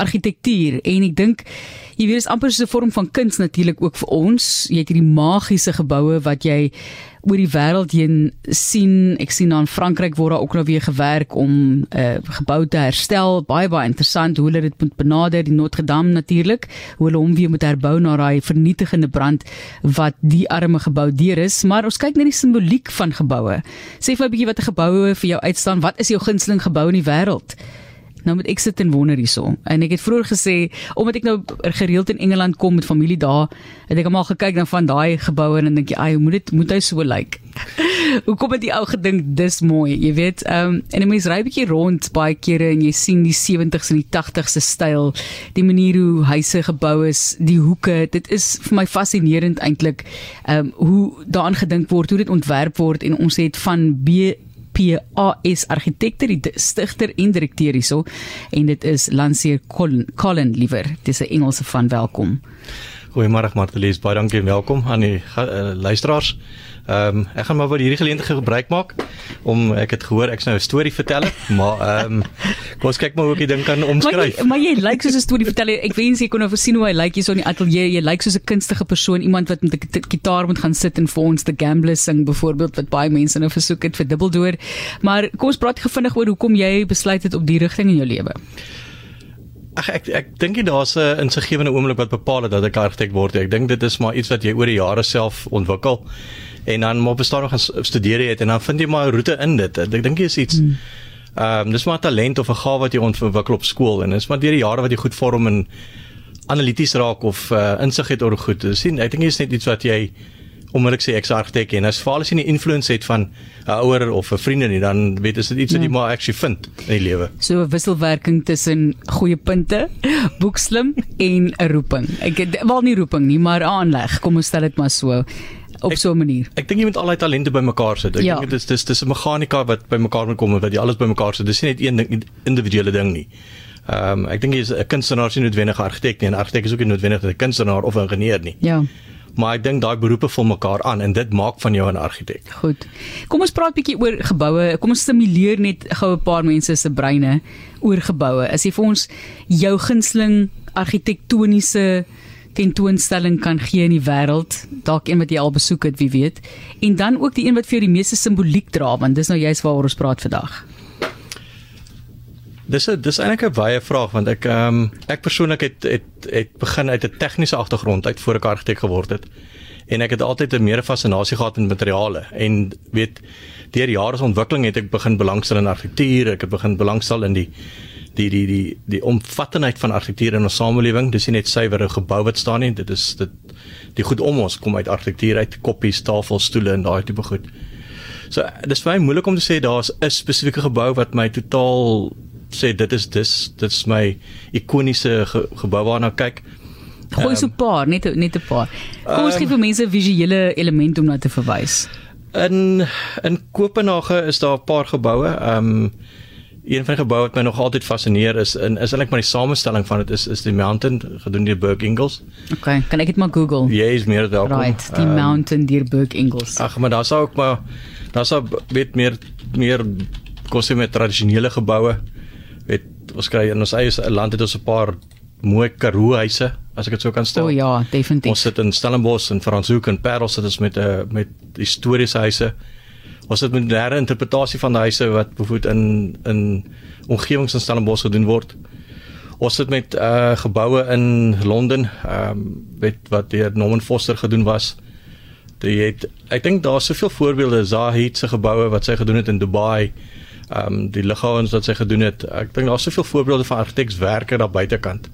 argitektuur en ek dink jy weet is amper so 'n vorm van kuns natuurlik ook vir ons. Jy het hierdie magiese geboue wat jy oor die wêreld heen sien. Ek sien aan Frankryk word daar ook nou weer gewerk om 'n uh, gebou te herstel. Baie baie interessant hoe hulle dit moet benader, die Notre Dame natuurlik, hoe hulle hom weer moet herbou na daai vernietigende brand wat die arme gebou deur is. Maar ons kyk na die simboliek van geboue. Sê vir 'n bietjie wat 'n geboue vir jou uitstaan. Wat is jou gunsteling gebou in die wêreld? Nou moet ek sit en wonder hierso. En ek het vroeër gesê omdat ek nou gereeld in Engeland kom met familie daar, het ek almal gekyk na van daai geboue en dink jy, "Ag, moet dit moet hy so lyk?" Hoe kom dit die ou gedink dis mooi, jy weet? Ehm um, en 'n mens ry bietjie rond baie kere en jy sien die 70s en die 80s se styl, die manier hoe huise gebou is, die hoeke, dit is vir my fascinerend eintlik. Ehm um, hoe daaraan gedink word, hoe dit ontwerp word en ons het van B PAS argitekte die stigter en direkteur hierso en dit is Lanceer Colin, Colin liewer dis 'n Engelse van welkom. Goeiemôre Martelies, baie dankie en welkom aan die uh, luisteraars. Ehm um, ek gaan maar wat hierdie geleentheid gebruik maak om ek het gehoor ek's nou 'n storie vertel, maar ehm um, kom ons kyk maar hoe ek die ding kan omskryf. Maar, maar jy lyk like soos 'n storie verteller. Ek wens jy kon nou sien hoe hy lyk like, hier so in die ateljee. Jy lyk like soos 'n kunstige persoon, iemand wat met 'n gitaar moet gaan sit en vir ons The Gambler sing byvoorbeeld wat baie mense nou versoek het vir Dubbeldoor. Maar kom ons praat gefinnig oor hoekom jy besluit het op die rigting in jou lewe. Ag ek ek dink jy daar's 'n insiggewende oomblik wat bepaal het dat ek argitek word. Ek dink dit is maar iets wat jy oor die jare self ontwikkel en dan maar bestaan nog gaan studeer het en dan vind jy maar 'n roete in dit. Ek dink jy is iets hmm. ehm um, dis maar talent of 'n gawe wat jy ontwikkel op skool en dis maar deur die jare wat jy goed vorm en analities raak of uh, insig het oor goed. Dis sien ek dink jy is net iets wat jy onmiddellik sê ek's argitek en as veral as jy 'n influence het van 'n ouer of 'n vriende nie, dan weet jy dit iets wat jy ja. maar actually vind in die lewe. So 'n wisselwerking tussen goeie punte, boekslim en 'n roeping. Ek het wel nie roeping nie, maar aanleg. Kom ons stel dit maar so op so 'n manier. Ek dink jy moet al daai talente bymekaar sit. Ek ja. dink dit is dis dis 'n meganika wat bymekaar moet kom wat jy alles bymekaar sit. Dis nie net een ding individuele ding nie. Ehm um, ek dink jy is 'n kunstenaar is nie noodwendig 'n argitek nie en 'n argitek is ook nie noodwendig 'n kunstenaar of 'n ingenieur nie. Ja maar ek dink daai beroepe vul mekaar aan en dit maak van jou 'n argitek. Goed. Kom ons praat bietjie oor geboue. Kom ons stimuleer net gou 'n paar mense se breine oor geboue. As jy vir ons jou gunsteling argitektoniese tentoonstelling kan gee in die wêreld, dalk een wat jy al besoek het, wie weet. En dan ook die een wat vir jou die meeste simboliek dra, want dis nou juist waaroor ons praat vandag. Dis 'n dis eintlik 'n baie vraag want ek ehm um, ek persoonlik het het het begin uit 'n tegniese agtergrond uit voor ek argitek geword het. En ek het altyd 'n meer fascinasie gehad met materiale en weet deur jare se ontwikkeling het ek begin belangstel in argitektuur, ek het begin belangstel in die die die die die omvattenheid van argitektuur in ons samelewing. Dis nie net suiwer 'n gebou wat staan nie, dit is dit die goed om ons kom uit argitektuur uit, koppies, tafels, stoele en daai tipe goed. So dis baie moeilik om te sê daar's 'n spesifieke gebou wat my totaal sê dit is dis dit is my ikoniese ge, gebou waarna kyk. Gooi so 'n um, paar, net net 'n paar. Kom ons um, gee vir mense 'n visuele element om na te verwys. In in Kopenhagen is daar 'n paar geboue. Ehm um, een van die geboue wat my nog altyd fascineer is in is eintlik maar die samestelling van dit is is die mountain gedoen deur Burke Ingels. Okay, kan ek dit maar Google? Ja, is meer welkom. Right, die um, mountain deur Burke Ingels. Ag, maar daar's ook maar daar's ook weet meer meer kosse met tradisionele geboue ons kry in ons eie land het ons 'n paar mooi Karoo huise as ek dit sou kan stel. O oh, ja, definitief. Ons sit in Stellenbosch en Franshoek en Parel sit ons met 'n uh, met historiese huise. Ons het moderne interpretasie van die huise wat bevoed in in omgewings in Stellenbosch gedoen word. Ons sit met uh geboue in Londen, ehm um, weet wat deur Norman Foster gedoen was. Jy het ek dink daar's soveel voorbeelde Zahid se geboue wat sy gedoen het in Dubai ehm um, die liggame wat sy gedoen het. Ek dink daar's soveel voorbeelde van argitekswerke daar buitekant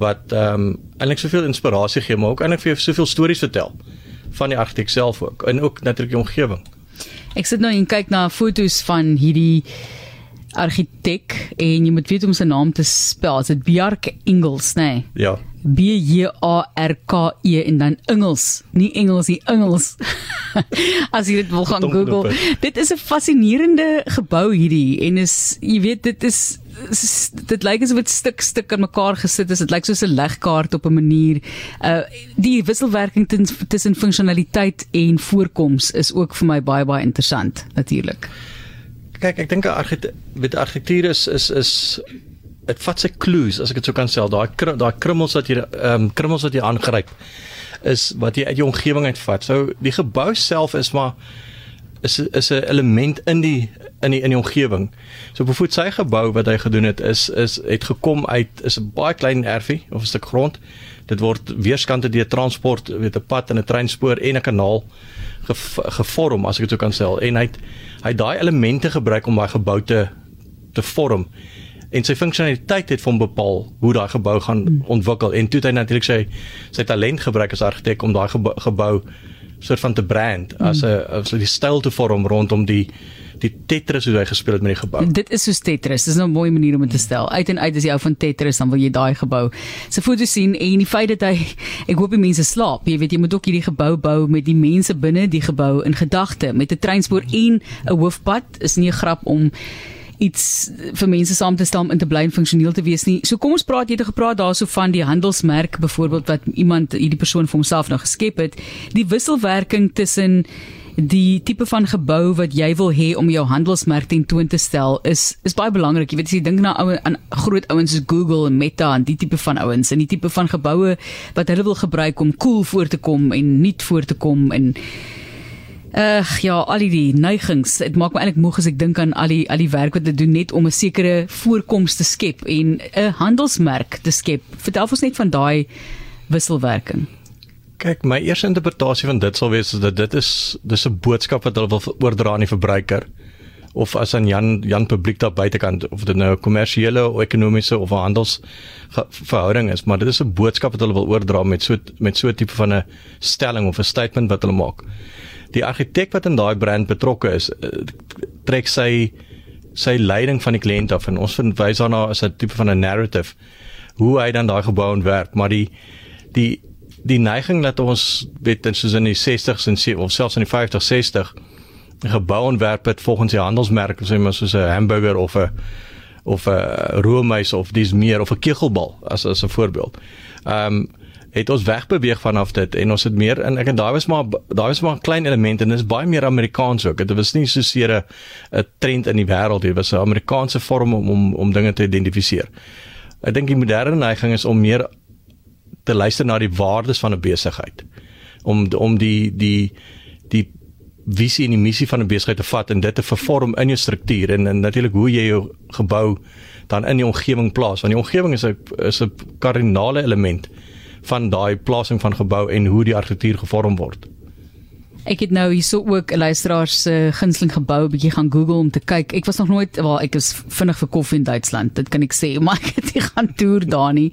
wat ehm um, eintlik soveel inspirasie gee, maar ook eintlik vir jou soveel stories vertel van die argitek self ook en ook natuurlik die omgewing. Ek sit nou en kyk na foto's van hierdie argitek en jy moet weet hoe om sy naam te spel. Dit Bjarke Ingels, nê? Nee. Ja. B J A R K E en dan Engels, nie Engels nie, Engels. As jy dit wil gaan Google. Dit is 'n fascinerende gebou hierdie en is jy weet dit is dit lyk asof dit stuk stuk aan mekaar gesit is. Dit lyk soos 'n legkaart op 'n manier. Uh die wisselwerking tussen funksionaliteit en voorkoms is ook vir my baie baie interessant natuurlik. Kyk, ek dink 'n argitektuur is is is dit vat sy clues as ek dit so kan sê daai daai krummels wat jy ehm um, krummels wat jy aangryp is wat jy uit jou omgewing uitvat. So die gebou self is maar is is 'n element in die in die in die omgewing. So bevoet sy gebou wat hy gedoen het is is het gekom uit is 'n baie klein erfie of 'n stuk grond. Dit word weerskante deur transport, weet 'n pad en 'n treinspoor en 'n kanaal gevorm as ek dit so kan sê en hy het hy daai elemente gebruik om daai gebou te te vorm en sy funksionaliteit het van bepaal hoe daai gebou gaan hmm. ontwikkel en toe het hy natuurlik sy sy talent gebruik as argitek om daai gebou, gebou soort van te brand hmm. as 'n as die styl te vorm rondom die die Tetris hoe hy gespeel het met die gebou. Dit is soos Tetris. Dis nou 'n mooi manier om dit te stel. Uit en uit as jy ou van Tetris dan wil jy daai gebou. Se foto sien en die feit dat hy ek hoop die mense slaap. Jy weet jy moet ook hierdie gebou bou met die mense binne die gebou in gedagte met 'n treinspoor en 'n hoofpad. Is nie 'n grap om iets vir mense saam te stel om in te bly en funksioneel te wees nie. So kom ons praat jy het gepraat daarso van die handelsmerk byvoorbeeld wat iemand hierdie persoon vir homself nou geskep het, die wisselwerking tussen die tipe van gebou wat jy wil hê om jou handelsmerk ten toon te stel is is baie belangrik. Jy weet as jy dink na ou aan groot ouens soos Google en Meta en die tipe van ouens en die tipe van geboue wat hulle wil gebruik om cool voor te kom en nuut voor te kom en Ag ja, al die neigings, dit maak my eintlik moeg as ek dink aan al die al die werk wat hulle doen net om 'n sekere voorkoms te skep en 'n handelsmerk te skep. Vertel ons net van daai wisselwerking. Kyk, my eerste interpretasie van dit sal wees dat dit is dis 'n boodskap wat hulle wil oordra aan die verbruiker of as aan Jan Jan publiek daar buitekant of dit nou 'n kommersiële of ekonomiese of handels verhouding is, maar dit is 'n boodskap wat hulle wil oordra met so met so 'n tipe van 'n stelling of 'n statement wat hulle maak. Die argitek wat in daai brand betrokke is eh, trek sy sy leiding van die kliënt af en ons vind wys daarna as 'n tipe van 'n narrative hoe hy dan daai gebou ontwerp maar die die die neiging dat ons weet soos in die 60s en of selfs in die 50s 60 'n gebou ontwerp het volgens die handelsmerk sê maar soos 'n hamburger of 'n of 'n roomys of dis meer of 'n kegelbal as as 'n voorbeeld. Ehm um, het ons wegbeweeg vanaf dit en ons het meer en ek en daai was maar daai was maar 'n klein element en dit is baie meer Amerikaans ook. Dit was nie so seer 'n trend in die wêreld nie. Dit was 'n Amerikaanse vorm om om om dinge te identifiseer. Ek dink die moderne neiging is om meer te luister na die waardes van 'n besigheid. Om om die die die visie en die missie van 'n besigheid te vat en dit te vervorm in jou struktuur en, en natuurlik hoe jy jou gebou dan in die omgewing plaas want die omgewing is 'n is 'n kardinale element van daai plasing van gebou en hoe die argitektuur gevorm word. Ek het nou hierso ook 'n luisteraar se uh, gunsteling gebou 'n bietjie gaan Google om te kyk. Ek was nog nooit wel ek is vinnig vir koffie in Duitsland. Dit kan ek sê, maar ek het nie gaan toer daar nie.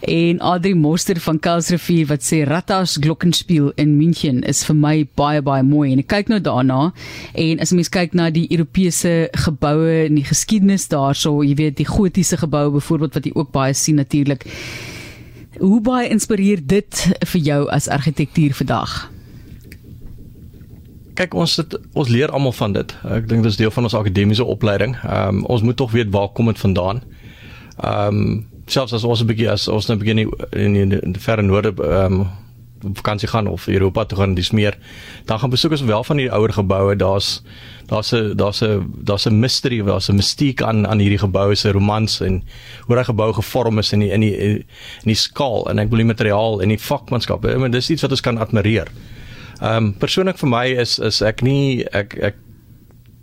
En Adri Moster van Karlsrivier wat sê Rathaus Glockenspiel in München is vir my baie baie mooi en ek kyk nou daarna en as mens kyk na die Europese geboue en die geskiedenis daarso, jy weet die gotiese geboue byvoorbeeld wat jy ook baie sien natuurlik. Hoe baie inspireer dit vir jou as argitektuur vandag? Kyk, ons het, ons leer almal van dit. Ek dink dit is deel van ons akademiese opleiding. Ehm um, ons moet tog weet waar kom dit vandaan. Ehm um, selfs as ons 'n bietjie as ons nou begin in in, in die verre noorde ehm um, vakansie gaan of Europa toe gaan dis meer dan gaan besoek ons wel van die ouer geboue daar's daar's 'n daar's 'n daar's 'n mystery daar's 'n mistiek aan aan hierdie geboue se romans en hoe daai gebou gevorm is in die in die in die skaal en ek wil die materiaal en die vakmanskap I mean dis iets wat ons kan admireer. Ehm um, persoonlik vir my is is ek nie ek ek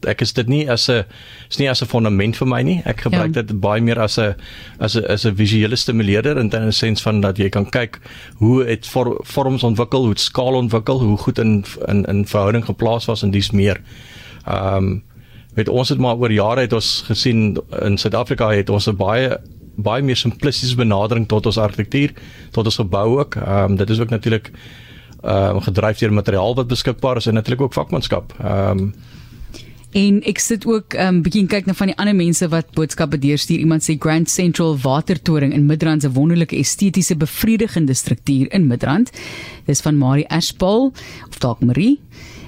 ek is dit nie as 'n is nie as 'n fondament vir my nie. Ek gebruik ja. dit baie meer as 'n as 'n as 'n visuele stimuleerder in 'n sens van dat jy kan kyk hoe dit vor, vorms ontwikkel, hoe dit skaal ontwikkel, hoe goed in in in verhouding geplaas was en dis meer. Ehm um, weet ons het maar oor jare het ons gesien in Suid-Afrika het ons 'n baie baie meer simplistiese benadering tot ons argitektuur, tot ons gebou ook. Ehm um, dit is ook natuurlik ehm um, gedryf deur materiaal wat beskikbaar is en natuurlik ook vakmanskap. Ehm um, En ek sit ook 'n um, bietjie kyk na van die ander mense wat boodskappe deurstuur. Iemand sê Grand Central Watertoring in Midrand se wonderlike estetiese bevredigende struktuur in Midrand. Dis van Marie Ashpal of dalk Marie.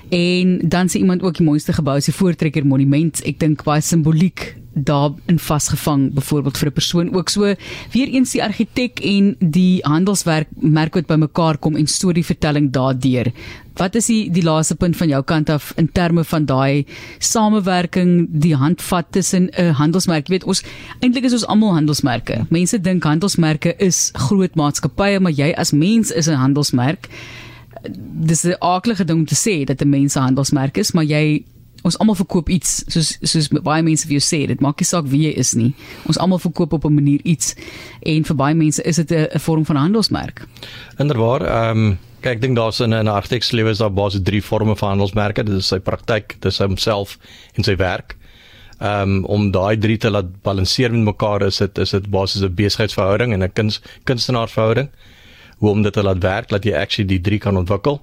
En dan sê iemand ook die mooiste gebou die Voortrekker Monument. Ek dink baie simboliek daarin vasgevang byvoorbeeld vir 'n persoon ook so weer eens die argitek en die handelswerk merk wat bymekaar kom en storievertelling daardeur. Wat is die die laaste punt van jou kant af in terme van daai samewerking, die handvat tussen 'n handelsmerk? Jy weet ons eintlik is ons almal handelsmerke. Mense dink handelsmerke is groot maatskappye, maar jy as mens is 'n handelsmerk. Dis 'n aardige ding om te sê dat 'n mens 'n handelsmerk is, maar jy ons almal verkoop iets soos soos baie mense vir jou sê dit maak nie saak wie jy is nie. Ons almal verkoop op 'n manier iets en vir baie mense is dit 'n vorm van handelsmerk. Inderwaar ehm um, kyk ek dink daar's in 'n argitek se lewe is daar basies drie forme van handelsmerke. Dit is sy praktyk dit is homself en sy werk. Um, om daai drie te laat balanseer met mekaar is dit is dit basies 'n besigheidsverhouding en 'n kuns kunstenaarsverhouding hoe om dit te laat werk dat jy actually die drie kan ontwikkel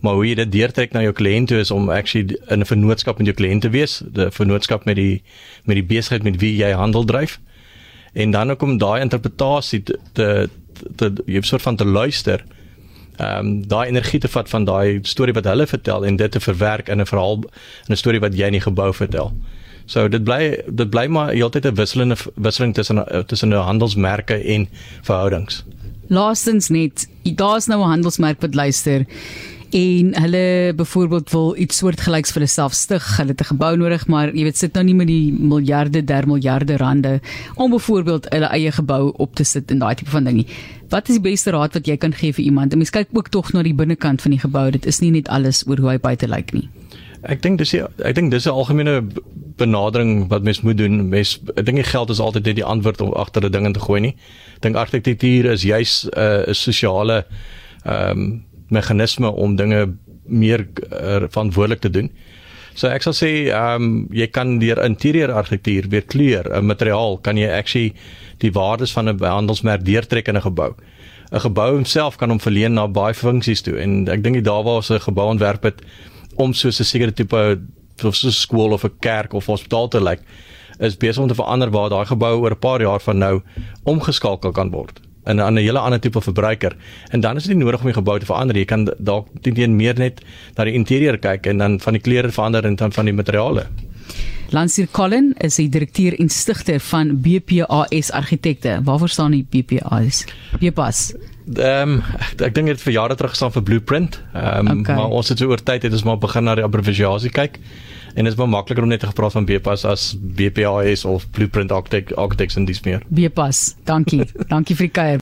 maar hoe jy dit deurtrek na jou kliënte is om actually in 'n vennootskap met jou kliënte wees, 'n vennootskap met die met die besigheid met wie jy handel dryf. En dan ook om daai interpretasie te te, te jy soort van te luister. Ehm um, daai energie te vat van daai storie wat hulle vertel en dit te verwerk in 'n verhaal in 'n storie wat jy in die gebou vertel. So dit bly dit bly maar heeltyd 'n wisselende wisseling tussen tussen handelsmerke en verhoudings. Laastens net, daar's nou 'n handelsmerk wat luister en hulle byvoorbeeld wil iets soortgelyks vir hulle self stig, hulle het 'n gebou nodig, maar jy weet sit nou nie met die miljarde, der miljarde rande om byvoorbeeld hulle eie gebou op te sit en daai tipe van ding nie. Wat is die beste raad wat jy kan gee vir iemand? Mens kyk ook tog na die binnekant van die gebou. Dit is nie net alles oor hoe hy buite lyk nie. Ek dink dis ek dink dis 'n algemene benadering wat mens moet doen. Mens ek dink geld is altyd net die antwoord om agter 'n ding in te gooi nie. Ek dink argitektuur is juis 'n uh, sosiale ehm um, meganisme om dinge meer uh, verantwoordelik te doen. So ek sal sê ehm um, jy kan deur interieur argitektuur weer kleur, 'n materiaal kan jy actually die waardes van 'n handelsmerk deurtrek in 'n gebou. 'n Gebou homself kan hom verleen na baie funksies toe en ek dink daar waar ons 'n gebou ontwerp het om so 'n sekere tipe of so 'n skool of 'n kerk of hospitaal te lyk is besig om te verander waar daai gebou oor 'n paar jaar van nou omgeskakel kan word in 'n hele ander tipe verbruiker. En dan is dit nie nodig om die gebou te verander. Jy kan dalk teen meer net na die interieur kyk en dan van die kleure verander en dan van die materiale. Lansier Colin is die direkteur en stigter van BPAS Argitekte. Waarvoor staan die BPAS? BPAS. Ehm um, ek, ek dink dit vir jare terug staan vir blueprint. Ehm um, okay. maar ons het so oor tyd het ons maar begin na die abbreviasie kyk. En dit is baie makliker om net te gepraat van BPAS as BPAS of Blueprint Architect Architects en dis meer. BPAS. Dankie. Dankie vir die kuier.